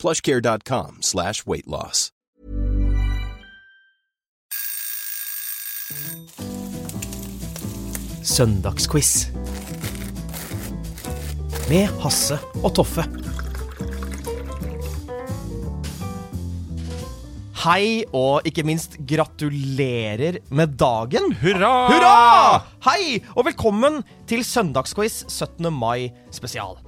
plushcare.com slash weight loss. Søndagsquiz. Med Hasse og Toffe. Hei, og ikke minst gratulerer med dagen. Hurra! Hurra! Hei, og velkommen til Søndagsquiz 17. mai spesial.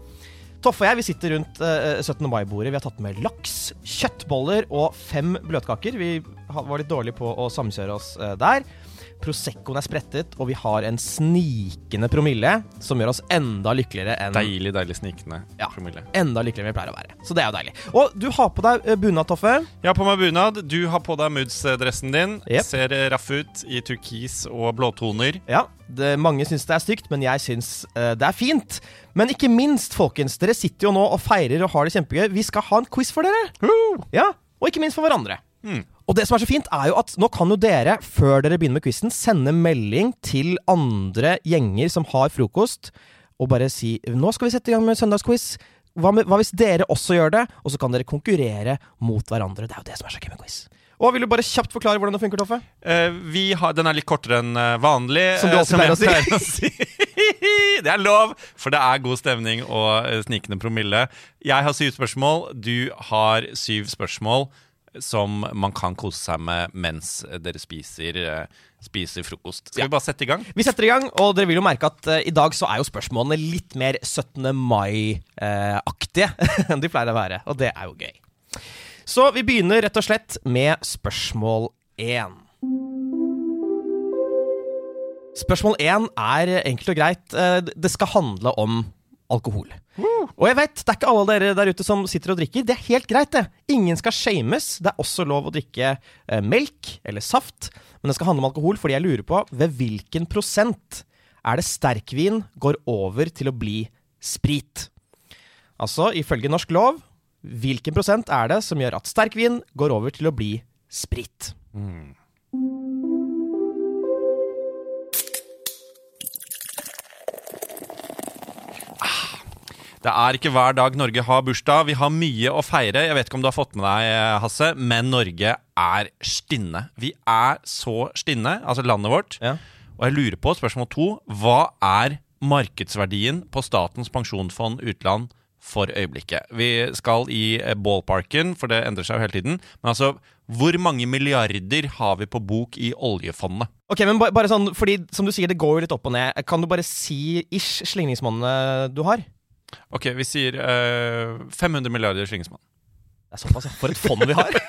Toffe og jeg vi sitter rundt eh, 17. mai-bordet. Vi har tatt med laks, kjøttboller og fem bløtkaker. Vi var litt dårlige på å samkjøre oss eh, der. Proseccoen er sprettet, og vi har en snikende promille som gjør oss enda lykkeligere enn Deilig, deilig snikende Ja. promille. Enda lykkeligere enn vi pleier å være. Så det er jo deilig. Og du har på deg eh, bunad, Toffe. Jeg har på meg bunad. Du har på deg moods-dressen din. Yep. Ser eh, raff ut i turkis og blåtoner. Ja, det, Mange syns det er stygt, men jeg syns uh, det er fint. Men ikke minst, folkens, dere sitter jo nå og feirer og har det kjempegøy. Vi skal ha en quiz for dere. Ja, Og ikke minst for hverandre. Mm. Og det som er så fint, er jo at nå kan jo dere, før dere begynner med quizen, sende melding til andre gjenger som har frokost, og bare si nå skal vi sette i gang med søndagsquiz. Hva, med, hva hvis dere også gjør det? Og så kan dere konkurrere mot hverandre. Det er jo det som er så gøy med quiz. Og Vil du bare kjapt forklare hvordan det funker, Toffe? Uh, vi har, den er litt kortere enn eh, vanlig. Som du også pleier å si. det er lov, for det er god stemning og eh, snikende promille. Jeg har syv spørsmål. Du har syv spørsmål som man kan kose seg med mens dere spiser, eh, spiser frokost. Skal Ja. vi bare sette i gang? Vi setter i gang, og dere vil jo merke at uh, i dag så er jo spørsmålene litt mer 17. mai-aktige enn de pleier å være, og det er jo gøy. Så vi begynner rett og slett med spørsmål én. Spørsmål én er enkelt og greit. Uh, Det skal handle om alkohol. Og jeg vet, det er ikke alle dere der ute som sitter og drikker. Det er helt greit, det. Ingen skal shames. Det er også lov å drikke eh, melk eller saft. Men det skal handle om alkohol, fordi jeg lurer på ved hvilken prosent er det sterkvin går over til å bli sprit? Altså, ifølge norsk lov, hvilken prosent er det som gjør at sterkvin går over til å bli sprit? Det er ikke hver dag Norge har bursdag. Vi har mye å feire. Jeg vet ikke om du har fått med deg, Hasse, men Norge er stinne. Vi er så stinne, altså landet vårt. Ja. Og jeg lurer på, spørsmål to, hva er markedsverdien på Statens pensjonsfond utland for øyeblikket? Vi skal i eh, ballparken, for det endrer seg jo hele tiden. Men altså, hvor mange milliarder har vi på bok i oljefondet? Ok, men ba- bare sånn, fordi som du sier, det går jo litt opp og ned. Kan du bare si ish slingringsmonnet du har? Ok, vi sier eh, 500 milliarder Slingesmann. Det er såpass, ja. For et fond vi har.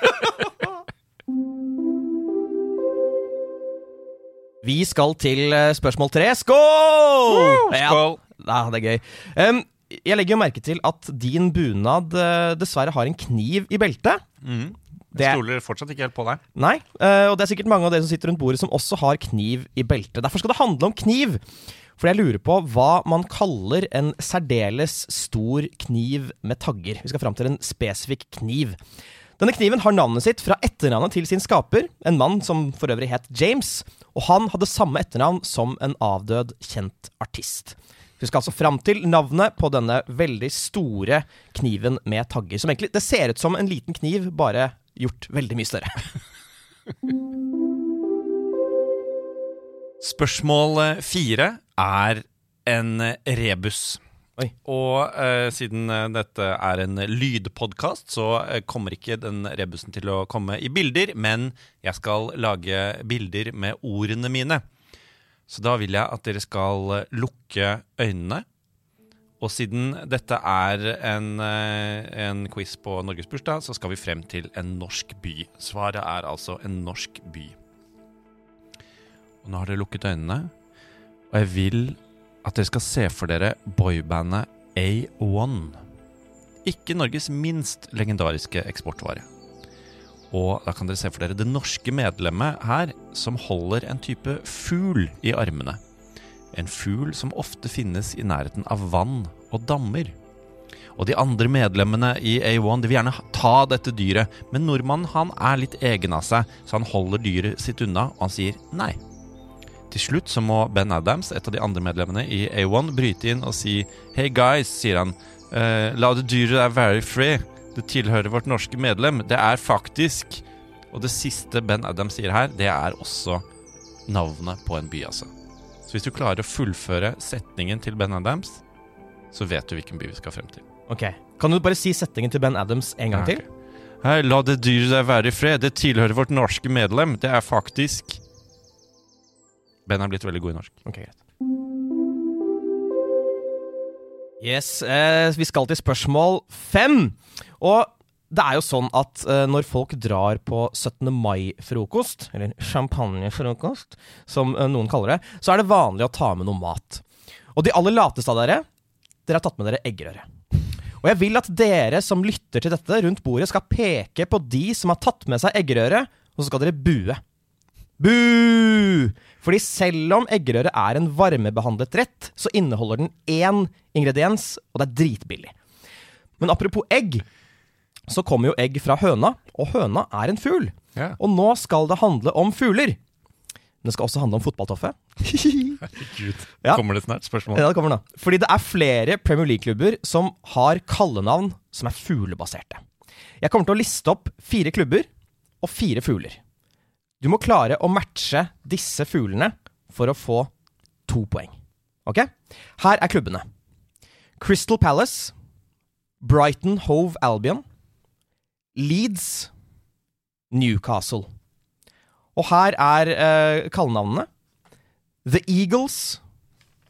Vi skal til eh, spørsmål tre. Skål! Ja, Skål! ja, det er gøy. Em, jeg legger jo merke til at din bunad eh, dessverre har en kniv i beltet. Mhm. Det- Jeg stoler fortsatt ikke helt på deg. Nei, eh, og det er sikkert mange av dere som sitter rundt bordet som også har kniv i beltet. Derfor skal det handle om kniv. For jeg lurer på hva man kaller en særdeles stor kniv med tagger. Vi skal fram til en spesifikk kniv. Denne kniven har navnet sitt fra etternavnet til sin skaper, en mann som for øvrig het James, og han hadde samme etternavn som en avdød kjent artist. Vi skal altså fram til navnet på denne veldig store kniven med tagger. Som egentlig, det ser ut som en liten kniv, bare gjort veldig mye større. Spørsmål eh, fire er en eh, rebus. Oi. Og eh, siden eh, dette er en lydpodkast, så kommer ikke den rebusen til å komme i bilder, men jeg skal lage bilder med ordene mine. Så da vil jeg at dere skal lukke øynene. Og siden dette er en, en quiz på Norges bursdag, så skal vi frem til en norsk by. Svaret er altså en norsk by. Og nå har dere lukket øynene, og jeg vil at dere skal se for dere boybandet A1. Ikke Norges minst legendariske eksportvare. Og da kan dere se for dere det norske medlemmet her som holder en type fugl i armene. En fugl som ofte finnes i nærheten av vann og dammer. Og de andre medlemmene i A1 de vil gjerne ta dette dyret, men nordmannen han er litt egen av seg, så han holder dyret sitt unna, og han sier nei. Til slutt så må Ben Adams, et av de andre medlemmene i A1, bryte inn og si Hey guys, sier han. Uh, la det dyret være free. Det tilhører vårt norske medlem. Det er faktisk Og det siste Ben Adams sier her, det er også navnet på en by, altså. Så hvis du klarer å fullføre setningen til Ben Adams, så vet du hvilken by vi skal frem til. Ok, Kan du bare si setningen til Ben Adams en gang Ja, til? Hei, la det dyret der være i fred. Det tilhører vårt norske medlem. Det er faktisk Ben er blitt veldig god i norsk. Ok, greit. Yes, eh, vi skal til spørsmål fem. Og det er jo sånn at eh, når folk drar på 17. mai-frokost, eller champagnefrokost, som eh, noen kaller det, så er det vanlig å ta med noe mat. Og de aller lateste av dere, dere har tatt med dere eggerøre. Og jeg vil at dere som lytter til dette rundt bordet, skal peke på de som har tatt med seg eggerøre, og så skal dere bue. Bu! Fordi selv om eggerøre er en varmebehandlet rett, så inneholder den én ingrediens, og det er dritbillig. Men apropos egg, så kommer jo egg fra høna, og høna er en fugl. Ja. Og nå skal det handle om fugler. Men det skal også handle om fotballtoffe. Herregud. Ja. Kommer det snart spørsmål? Ja, det kommer nå. Fordi det er flere Premier League-klubber som har kallenavn som er fuglebaserte. Jeg kommer til å liste opp fire klubber og fire fugler. Du må klare å matche disse fuglene for å få to poeng. Ok? Her er klubbene. Crystal Palace, Brighton Hove Albion, Leeds, Newcastle. Og her er uh, kallenavnene. The Eagles,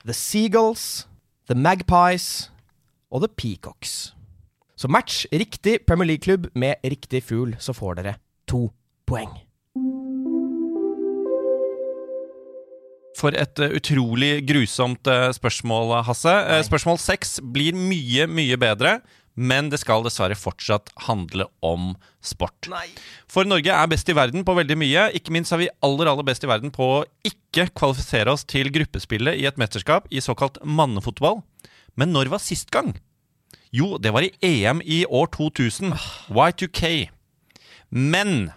The Seagulls, The Magpies og The Peacocks. Så match riktig Premier League-klubb med riktig fugl, så får dere to poeng. For et eh, utrolig grusomt eh, spørsmål, Hasse. Nei. spørsmål seks blir mye, mye bedre. Men det skal dessverre fortsatt handle om sport. Nei. For Norge er best i verden på veldig mye. Ikke minst er vi aller aller best i verden på å ikke kvalifisere oss til gruppespillet i et mesterskap i såkalt mannefotball. Men når var sist gang? Jo, det var i EM i år 2000. Y2K. Men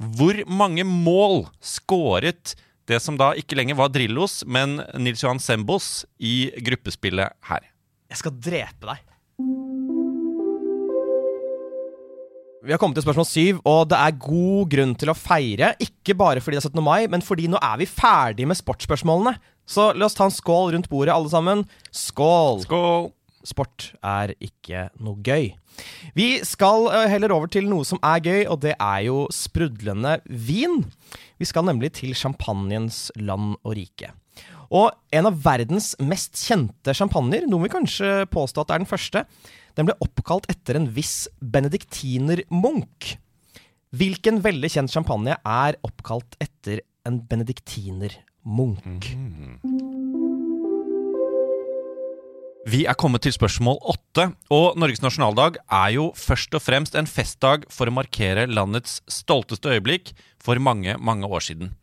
hvor mange mål skåret det som da ikke lenger var Drillos, men Nils Johan Sembos i gruppespillet her? Jeg skal drepe deg. Vi har kommet til spørsmål syv, og det er god grunn til å feire. Ikke bare fordi det er 17. mai, men fordi nå er vi ferdig med sportsspørsmålene. Så la oss ta en skål rundt bordet, alle sammen. Skål! Skål! Sport er ikke noe gøy. Vi skal eh, heller over til noe som er gøy, og det er jo sprudlende vin. Vi skal nemlig til champagnens land og rike. Og en av verdens mest kjente champagner, noen vil kanskje påstå at det er den første, den ble oppkalt etter en viss benediktinermunk. Hvilken veldig kjent champagne er oppkalt etter en benediktinermunk? Vi er kommet til spørsmål åtte, og Norges nasjonaldag er jo først og fremst en festdag for å markere landets stolteste øyeblikk for mange, mange år siden.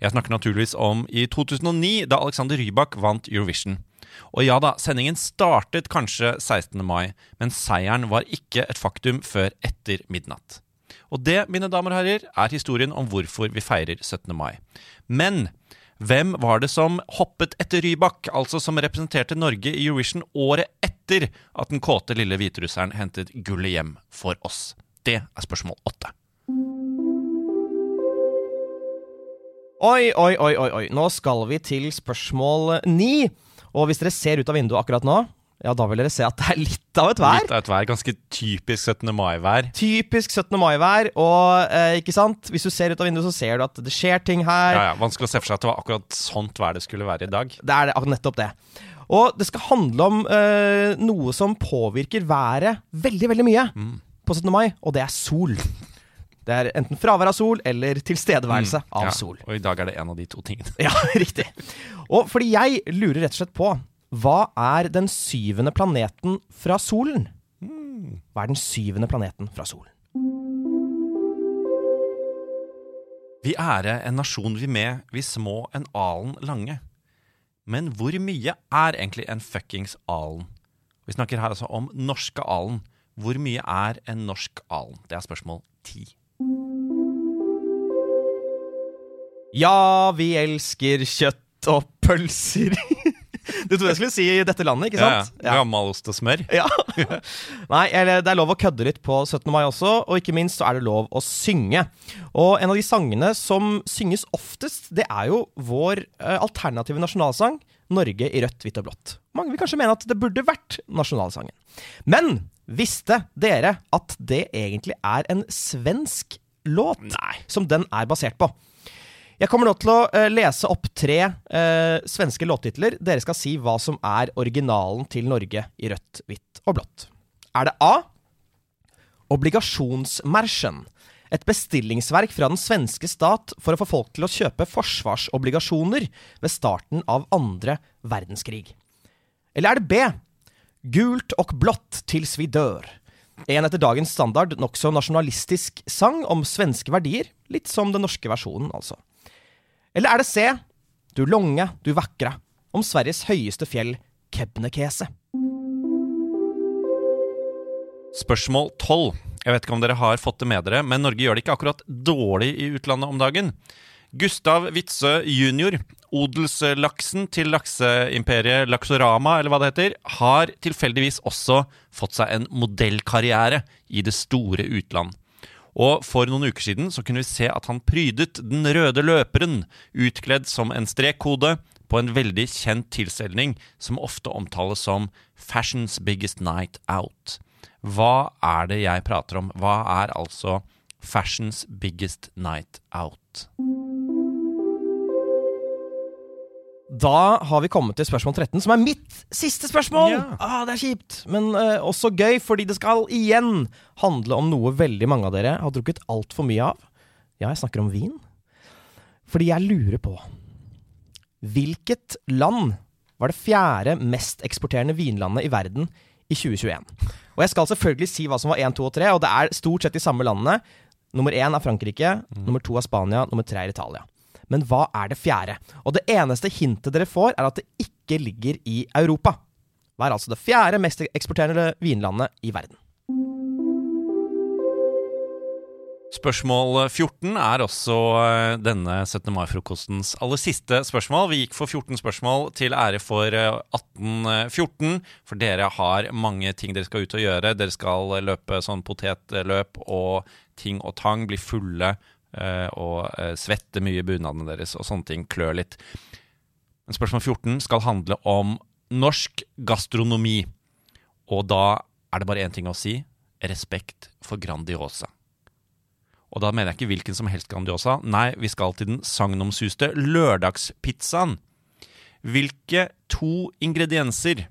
Jeg snakker naturligvis om i 2009, da Alexander Rybak vant Eurovision. Og ja da, sendingen startet kanskje 16. mai, men seieren var ikke et faktum før etter midnatt. Og det, mine damer og herrer, er historien om hvorfor vi feirer 17. mai. Men hvem var det som hoppet etter Rybak, altså som representerte Norge i Eurovision året etter at den kåte lille hviterusseren hentet gullet hjem for oss? Det er spørsmål åtte. Oi, oi, oi, oi, oi. Nå skal vi til spørsmål ni. Og hvis dere ser ut av vinduet akkurat nå, ja, da vil dere se at det er litt av et vær. Litt av et vær. Ganske typisk 17. mai-vær. Typisk 17. mai-vær. Og eh, ikke sant, hvis du ser ut av vinduet, så ser du at det skjer ting her. Ja, ja, Vanskelig å se for seg at det var akkurat sånt vær det skulle være i dag. Det er det, nettopp det. Og det skal handle om eh, noe som påvirker været veldig, veldig mye på 17. mai, og det er sol. Det er enten fravær av sol eller tilstedeværelse av Ja, sol. Og i dag er det en av de to tingene. Ja, riktig. Og fordi jeg lurer rett og slett på hva er den syvende planeten fra solen? Hva er den syvende planeten fra solen? Vi ære en nasjon vi med, vi små en alen lange. Men hvor mye er egentlig en fuckings alen? Vi snakker her altså om norske alen. Hvor mye er en norsk alen? Det er spørsmål ti. Ja, vi elsker kjøtt og pølser. Du trodde jeg skulle si i dette landet, ikke sant? Ja, ja. Gammelost og smør. Ja. Nei, eller det er lov å kødde litt på 17. mai også, og ikke minst så er det lov å synge. Og en av de sangene som synges oftest, det er jo vår eh, alternative nasjonalsang, 'Norge i rødt, hvitt og blått'. Mange vil kanskje mene at det burde vært nasjonalsangen. Men visste dere at det egentlig er en svensk låt Nei. som den er basert på? Jeg kommer nå til å eh, lese opp tre eh, svenske låttitler. Dere skal si hva som er originalen til Norge i rødt, hvitt og blått. Er det A. Obligasjonsmarsjen. Et bestillingsverk fra den svenske stat for å få folk til å kjøpe forsvarsobligasjoner ved starten av andre verdenskrig. Eller er det B. Gult og blått tils vi dør. En etter dagens standard nokså nasjonalistisk sang om svenske verdier. Litt som den norske versjonen, altså. Eller er det C. Du longe, du vakre. Om Sveriges høyeste fjell, Kebnekese. Spørsmål 12. Jeg vet ikke om dere har fått det med dere, men Norge gjør det ikke akkurat dårlig i utlandet om dagen. Gustav Witzøe jr., odelslaksen til lakseimperiet Laksorama, eller hva det heter, har tilfeldigvis også fått seg en modellkarriere i det store utland. Og for noen uker siden så kunne vi se at han prydet den røde løperen, utkledd som en strekkode, på en veldig kjent tilstelning som ofte omtales som Fashion's Biggest Night Out. Hva er det jeg prater om? Hva er altså Fashion's Biggest Night Out? Da har vi kommet til spørsmål 13, som er mitt siste spørsmål! Ja. Ah, det er kjipt, men uh, også gøy, fordi det skal igjen handle om noe veldig mange av dere har drukket altfor mye av. Ja, jeg snakker om vin. Fordi jeg lurer på Hvilket land var det fjerde mest eksporterende vinlandet i verden i 2021? Og jeg skal selvfølgelig si hva som var 1, 2 og 3, og det er stort sett de samme landene. Nummer én er Frankrike, nummer to er Spania, nummer tre er Italia. Men hva er det fjerde? Og det eneste hintet dere får, er at det ikke ligger i Europa. Hva er altså det fjerde mest eksporterende vinlandet i verden? Spørsmål 14 er også eh, denne 17. mai-frokostens aller siste spørsmål. Vi gikk for 14 spørsmål til ære for eh, 1814, for dere har mange ting dere skal ut og gjøre. Dere skal løpe sånn potetløp og ting og tang, bli fulle eh, og eh, svette mye i bunadene deres og sånne ting. Klør litt. Men spørsmål 14 skal handle om norsk gastronomi. Og da er det bare én ting å si respekt for Grandiosa. Og da mener jeg ikke hvilken som helst Grandiosa. Nei, vi skal til den sagnomsuste lørdagspizzaen. Hvilke to ingredienser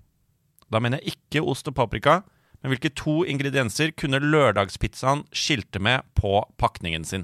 Da mener jeg ikke ost og paprika, men hvilke to ingredienser kunne lørdagspizzaen skilte med på pakningen sin?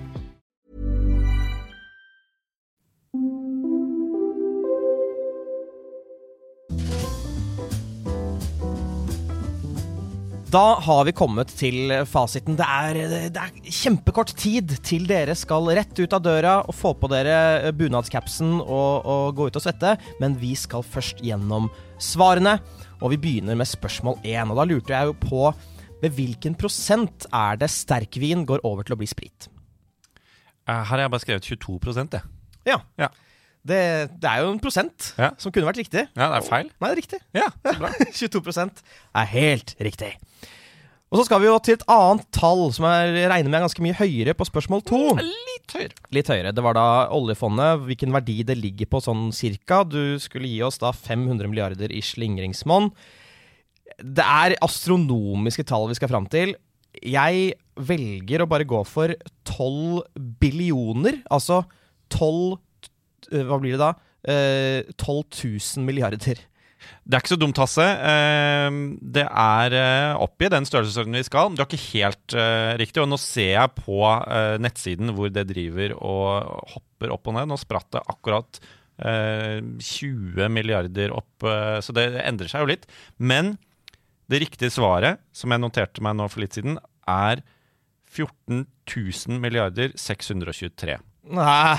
Da har vi kommet til fasiten. Det er, det er kjempekort tid til dere skal rett ut av døra og få på dere bunadscapsen og, og gå ut og svette, men vi skal først gjennom svarene. Og vi begynner med spørsmål én. Og da lurte jeg jo på ved hvilken prosent er det sterkvin går over til å bli sprit? Eh, Her har jeg bare skrevet 22 jeg. Ja. Ja. Det, det er jo en prosent Ja. som kunne vært riktig. Ja, det er feil. Nei, det er riktig. Ja, bra. 22% er helt riktig. Og så skal vi jo til et annet tall som jeg regner med er ganske mye høyere på spørsmål to. Litt høyere. Litt høyere. Det var da oljefondet, hvilken verdi det ligger på sånn cirka. Du skulle gi oss da 500 milliarder i slingringsmonn. Det er astronomiske tall vi skal fram til. jeg velger å bare gå for 12 billioner. Altså 12 eh, Hva blir det da? Eh, 12 000 milliarder. Det er ikke så dumt, Hasse. Eh, Det er eh, oppi den størrelsesordenen vi skal. Du har ikke helt eh, riktig. Og nå ser jeg på eh, nettsiden hvor det driver og hopper opp og ned. Nå spratt det akkurat eh, 20 milliarder opp, eh, så det endrer seg jo litt. Men det riktige svaret, som jeg noterte meg nå for litt siden, er 14 000 milliarder 623. Nei,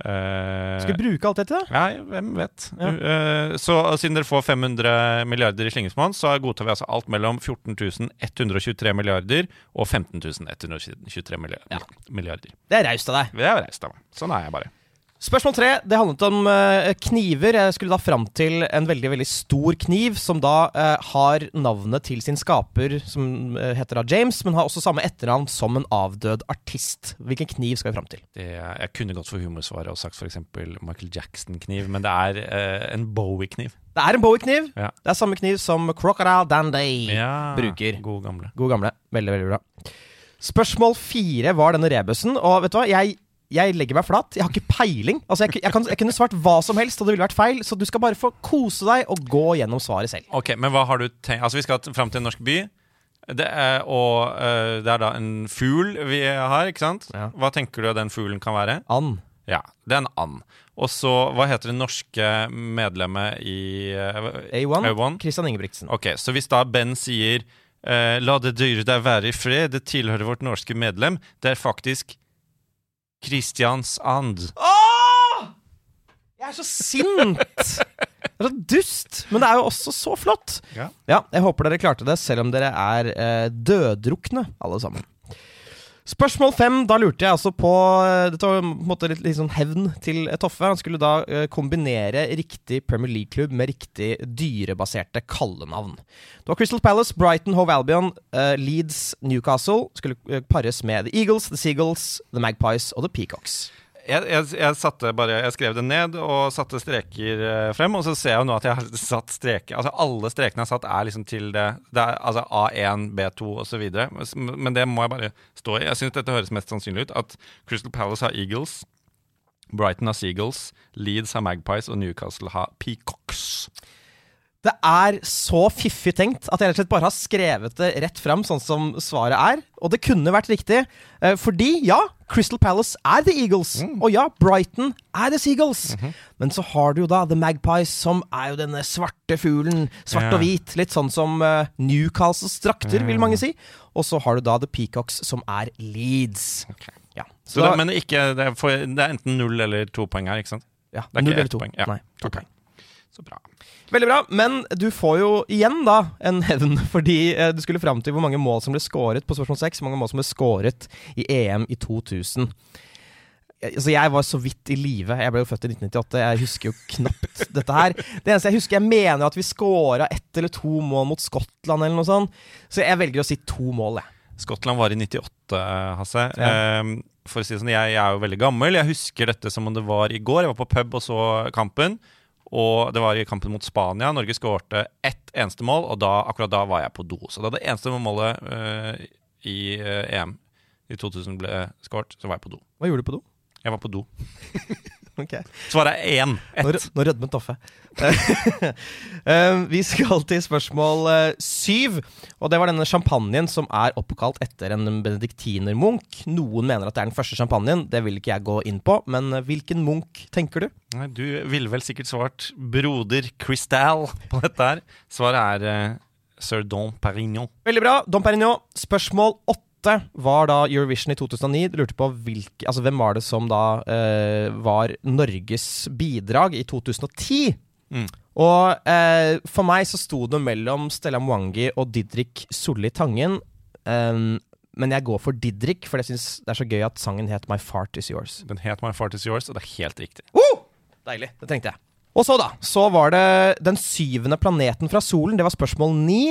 Eh, skal vi bruke alt dette? Nei, ja, hvem vet. Ja. Uh, så siden dere får 500 milliarder i slingringsmonn, så godtar vi altså alt mellom 14.123 milliarder og 15 123 milliarder. milliarder. Det er raust av deg. Det er raust av meg. Sånn er jeg bare. Spørsmål tre det handlet om eh, kniver. Jeg skulle da fram til en veldig veldig stor kniv, som da eh, har navnet til sin skaper, som eh, heter da James, men har også samme etternavn som en avdød artist. Hvilken kniv skal vi fram til? Det, jeg kunne gått for humorsvaret og sagt f.eks. Michael Jackson-kniv, men det er eh, en Bowie-kniv. Det er en Bowie-kniv. Ja. Det er samme kniv som Crocodile Dandy Ja, bruker. God gamle. God gamle. Veldig, veldig bra. Spørsmål fire var denne rebusen, og vet du hva? Jeg, jeg legger meg flat. Jeg har ikke peiling. Altså, jeg, jeg, kan, jeg kunne svart hva som helst, og det ville vært feil, så du skal bare få kose deg og gå gjennom svaret selv. Ok, Men hva har du tenkt Altså, vi skal fram til en norsk by. Det er, og uh, det er da en fugl vi har, ikke sant? Ja. Hva tenker du at den fuglen kan være? And. Ja, det er en and. Og så, hva heter det norske medlemmet i uh, A1. A1? Christian Ingebrigtsen. Ok, så hvis da Ben sier uh, La det dyret deg være i fred, det tilhører vårt norske medlem, det er faktisk Christians and. Åh! Jeg er så sint! Det er så dust! Men det er jo også så flott. Ja. Ja, jeg håper dere klarte det, selv om dere er eh, døddrukne, alle sammen. Spørsmål fem. Da lurte jeg altså på eh, Dette var på en måte litt, litt sånn hevn til Toffe. Han skulle da eh, kombinere riktig Premier League-klubb med riktig dyrebaserte kallenavn. Det var Crystal Palace, Brighton, Hove Albion, eh, Leeds, Newcastle. Skulle eh, pares med The Eagles, The Seagulls, The Magpies og The Peacocks. Jeg, jeg, jeg, bare, jeg skrev det ned og satte streker eh, frem, og så ser jeg jo nå at jeg har satt streker Altså alle strekene jeg har satt, er liksom til det, det er, Altså A1, B2 osv. Men det må jeg bare stå i. Jeg syns dette høres mest sannsynlig ut. At Crystal Palace har Eagles, Brighton har Seagulls, Leeds har Magpies og Newcastle har Peacocks. Det er så fiffig tenkt at jeg rett og slett bare har skrevet det rett fram, sånn som svaret er. Og det kunne vært riktig. eh, Fordi, ja, Crystal Palace er The Eagles. Og ja, Brighton er The Seagulls. Men så har du jo da The Magpies, som er jo denne svarte fuglen. Svart yeah. og hvit. Litt sånn som uh, Newcastles drakter, vil mange si. Og så har du da The Peacocks, som er Leeds. Ja, Så det, men ikke, det, er for, det er enten null eller to poeng her, ikke sant? ja, null eller to. poeng. Ja. Nei, to okay. poeng. Så bra. Veldig bra, men du får jo igjen da en hevn, fordi eh, du skulle fram til hvor mange mål som ble skåret på spørsmål 6, hvor mange mål som ble skåret i EM i 2000. Jeg- Altså, jeg var så vidt i live. Jeg ble jo født i 1998. Jeg husker jo knapt dette her. Det eneste jeg husker, jeg mener at vi scora ett eller to mål mot Skottland eller noe sånt. Så jeg velger å si to mål, jeg. Skottland var i 98, Hasse. Ja. Ehm, for å si det sånn, jeg, jeg er jo veldig gammel. Jeg husker dette som om det var i går. Jeg var på pub og så kampen. Og det var i kampen mot Spania. Norge skårte ett eneste mål, og da, akkurat da var jeg på do. Så da det eneste målet uh, i uh, EM i 2000 ble skåret, så var jeg på do. Hva gjorde du på do? Jeg var på do. Ok. Svaret er én. Ett. nå rødmet Toffe. Eh, vi skal til spørsmål eh, syv. Og det var denne champagnen som er oppkalt etter en benediktinermunk. Noen mener at det er den første champagnen. Det vil ikke jeg gå inn på. Men eh, hvilken munk tenker du? Nei, Du ville vel sikkert svart broder Cristal på dette her. Svaret er uh, Sir Don Perignon. Veldig bra. Dom Perignon. Spørsmål åtte var da Eurovision i 2009. Du lurte på hvilke, altså hvem var det som da eh, var Norges bidrag i 2010. Mm. Og eh, for meg så sto det mellom Stella Mwangi og Didrik Solli Tangen. Um, men jeg går for Didrik, for jeg syns det er så gøy at sangen het My Fart Is Yours. Den het My Fart Is Yours, og det er helt riktig. Deilig. Det tenkte jeg. Og så, da. Så var det den syvende planeten fra solen. Det var spørsmål ni.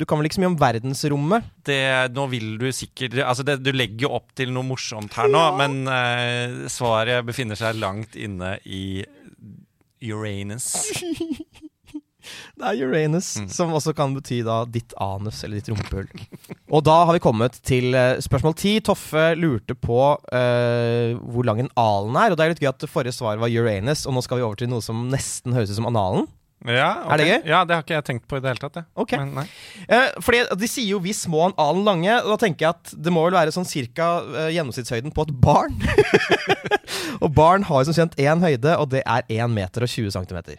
Du kan vel ikke så mye om verdensrommet? det, nå vil du sikkert Altså, det, du legger jo opp til noe morsomt her nå, men eh, svaret befinner seg langt inne i Uranus. Det er Uranus, som også kan bety da ditt anus eller ditt rumpehull. Og da har vi kommet til eh, spørsmål ti. Toffe lurte på eh, hvor lang en alen er. Og det er litt gøy at det forrige svar var Uranus, og nå skal vi over til noe som nesten høres ut som analen. Ja, okay. Er det gøy? Ja, det har ikke jeg tenkt på i det hele tatt. Jeg. Okay. Men, nei. Eh, fordi De sier jo 'vi små en alen lange'. Da tenker jeg at det må vel være sånn cirka eh, gjennomsnittshøyden på et barn. og barn har jo som kjent én høyde, og det er 1 meter og 20 centimeter.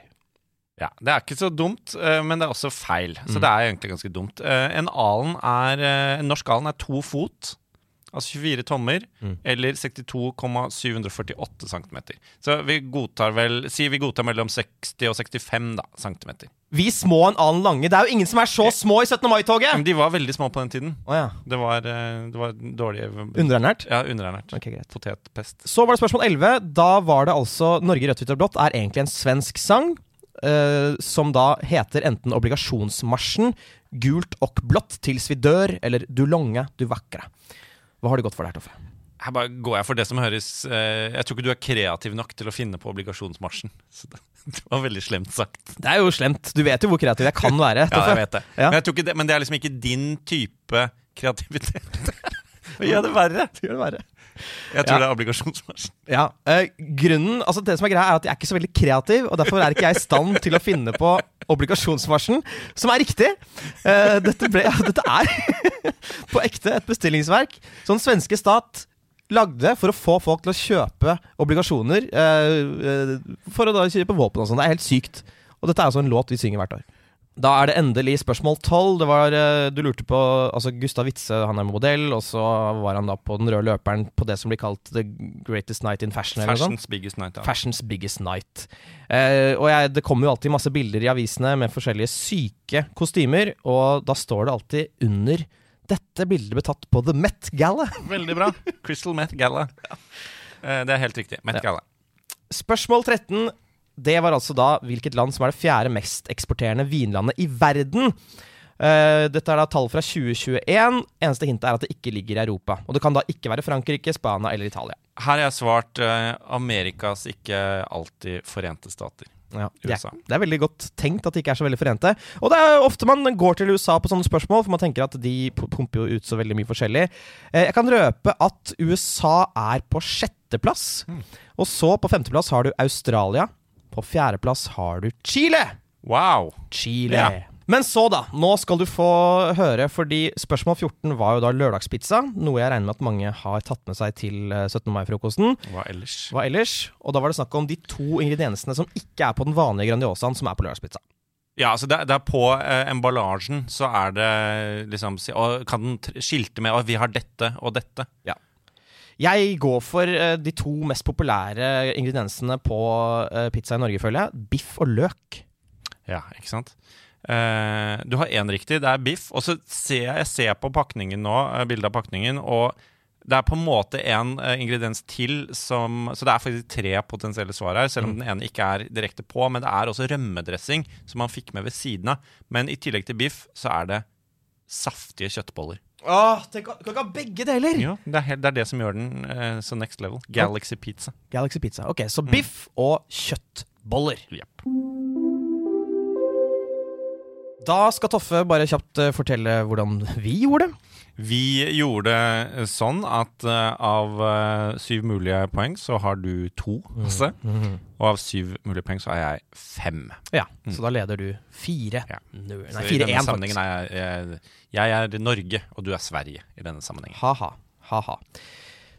Ja, Det er ikke så dumt, eh, men det er også feil. Så Mm. det er egentlig ganske dumt. Eh, En alen er, eh, en norsk alen er to fot, altså 24 tommer, Mm. eller 62,748 cm. Så vi godtar vel Si vi godtar mellom 60 og 65 da, cm. Vi små en annen lange. Det er jo ingen som er så små i 17. mai-toget! Men de var veldig små på den tiden. Oh, ja. Det var, eh, det var dårlig Underernært? Ja, underernært. Ok, greit. Potetpest. Så var det spørsmål 11. Da var det altså 'Norge rødt, hvitt og blått' er egentlig en svensk sang. Uh, som da heter enten 'Obligasjonsmarsjen', 'Gult og blått tils vi dør' eller 'Du longe, du vakre'. Hva har du gått for der, Toffe? Her bare går jeg for det som høres eh, Jeg tror ikke du er kreativ nok til å finne på obligasjonsmarsjen. Så det, det var veldig slemt sagt. Det er jo slemt. Du vet jo hvor kreativ jeg kan være. Ja, jeg vet det. Ja. Men, jeg tror ikke det. men det er liksom ikke din type kreativitet. Gjør det verre. Det gjør det verre. Jeg tror Ja. det er obligasjonsmarsjen. Ja, eh, grunnen, altså Det som er greia, er at jeg er ikke så veldig kreativ, og derfor er ikke jeg i stand til å finne på obligasjonsmarsjen, som er riktig. Eh, dette, ble, ja, dette er på ekte et bestillingsverk som den svenske stat lagde for å få folk til å kjøpe obligasjoner eh, eh, for å da kjøpe våpen og sånn. Det er helt sykt. Og dette er altså en låt vi synger hvert år. Da er det endelig spørsmål tolv. Det var, eh, Du lurte på altså Gustav Witze, han er modell, og så var han da på den røde løperen på det som blir kalt The Greatest Night in Fashion. Fashion's biggest night. Ja. Fashion's biggest night. Eh, og jeg, det kommer jo alltid masse bilder i avisene med forskjellige syke kostymer, og da står det alltid under dette bildet ble tatt på The Met Gala. Veldig bra. Crystal Met Gala. Eh, Det er helt riktig. Met Ja. Gala. Spørsmål 13. Det var altså da hvilket land som er det fjerde mest eksporterende vinlandet i verden. Uh, dette er da tall fra 2021. Eneste hintet er at det ikke ligger i Europa. Og det kan da ikke være Frankrike, Spania eller Italia. Her har jeg svart uh, Amerikas ikke alltid forente stater. Ja, det, er, det er veldig godt tenkt at de ikke er så veldig forente. Og det er ofte man går til USA på sånne spørsmål, for man tenker at de pumper jo ut så veldig mye forskjellig. Eh, jeg kan røpe at USA er på sjetteplass. Og så på femteplass har du Australia. På fjerdeplass har du Chile. Wow! Chile. Ja. Men så, da. Nå skal du få høre, fordi spørsmål 14 var jo da lørdagspizza. Noe jeg regner med at mange har tatt med seg til eh, 17. mai-frokosten. Hva ellers? Hva ellers? Og da var det snakk om de to ingrediensene som ikke er på den vanlige Grandiosaen, som er på lørdagspizza. Ja, altså det, det er på eh, emballasjen så er det liksom og Kan den skilte med at vi har dette og dette? Jeg går for eh, de to mest populære ingrediensene på eh, pizza i Norge, føler jeg. Biff og løk. Ja, ikke sant? Eh, du har én riktig, det er biff. Og så ser jeg, jeg ser på pakningen nå, bildet av pakningen, og det er på en måte en ingrediens til som Så det er faktisk tre potensielle svar her, selv om den ene ikke er direkte på. Men det er også rømmedressing som man fikk med ved siden av. Men i tillegg til biff så er det saftige kjøttboller. Åh, tenk, kan ikke ha begge deler! Ja, det er, helt, det er det som gjør den eh, så next level. Galaxy pizza. Galaxy Pizza. Ok, Så biff og kjøttboller. Jepp. Da skal Toffe bare kjapt eh, fortelle hvordan vi gjorde det. Vi gjorde det sånn at eh, av eh, syv mulige poeng så har du to, Hasse. Og av syv mulige poeng så har jeg fem. Ja, Så da leder du fire. Ja. Så Nei, i denne sammenhengen faktisk. er jeg, jeg, jeg er Norge, og du er Sverige i denne sammenhengen. Ha-ha. Ha-ha.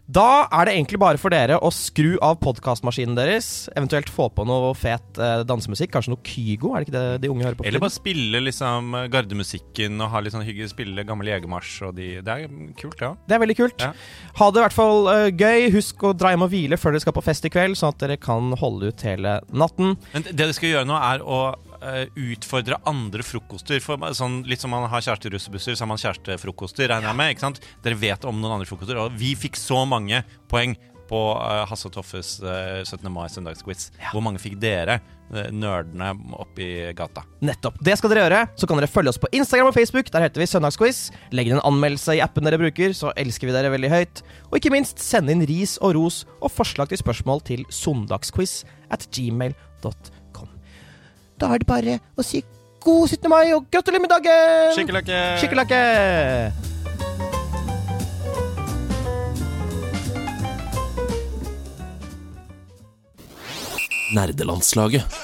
Da er det egentlig bare for dere å skru av podkastmaskinen deres. Eventuelt få på noe fet eh, dansemusikk. Kanskje noe Kygo? Er det ikke det de unge hører på? Eller bare spille liksom gardemusikken og ha litt sånn hyggelig spille gammel jegermarsj og de Det er kult, ja. Det er veldig kult. Ja. Ha det i hvert fall eh, gøy. Husk å dra hjem og hvile før dere skal på fest i kveld, sånn at dere kan holde ut hele natten. Men det dere skal gjøre nå, er å eh, utfordre andre frokoster. For sånn, litt som man har kjæresterussebusser, så har man kjærestefrokoster, regner jeg med. ikke sant? Dere vet om noen andre frokoster. Og vi fikk så mange poeng på uh, Hasse og Toffes uh, 17. mai søndagsquiz. Hvor mange fikk dere, eh, nerdene oppi gata? Nettopp. Det skal dere gjøre. Så kan dere følge oss på Instagram og Facebook. Der heter vi Søndagsquiz. Legg inn en anmeldelse i appen dere bruker, så elsker vi dere veldig høyt. Og ikke minst send inn ris og ros og forslag til spørsmål til søndagsquiz at gmail.com. Da er det bare å si god 17. mai, og gratulerer med dagen! Skikkelakke! Skikkelakke! Nerdelandslaget.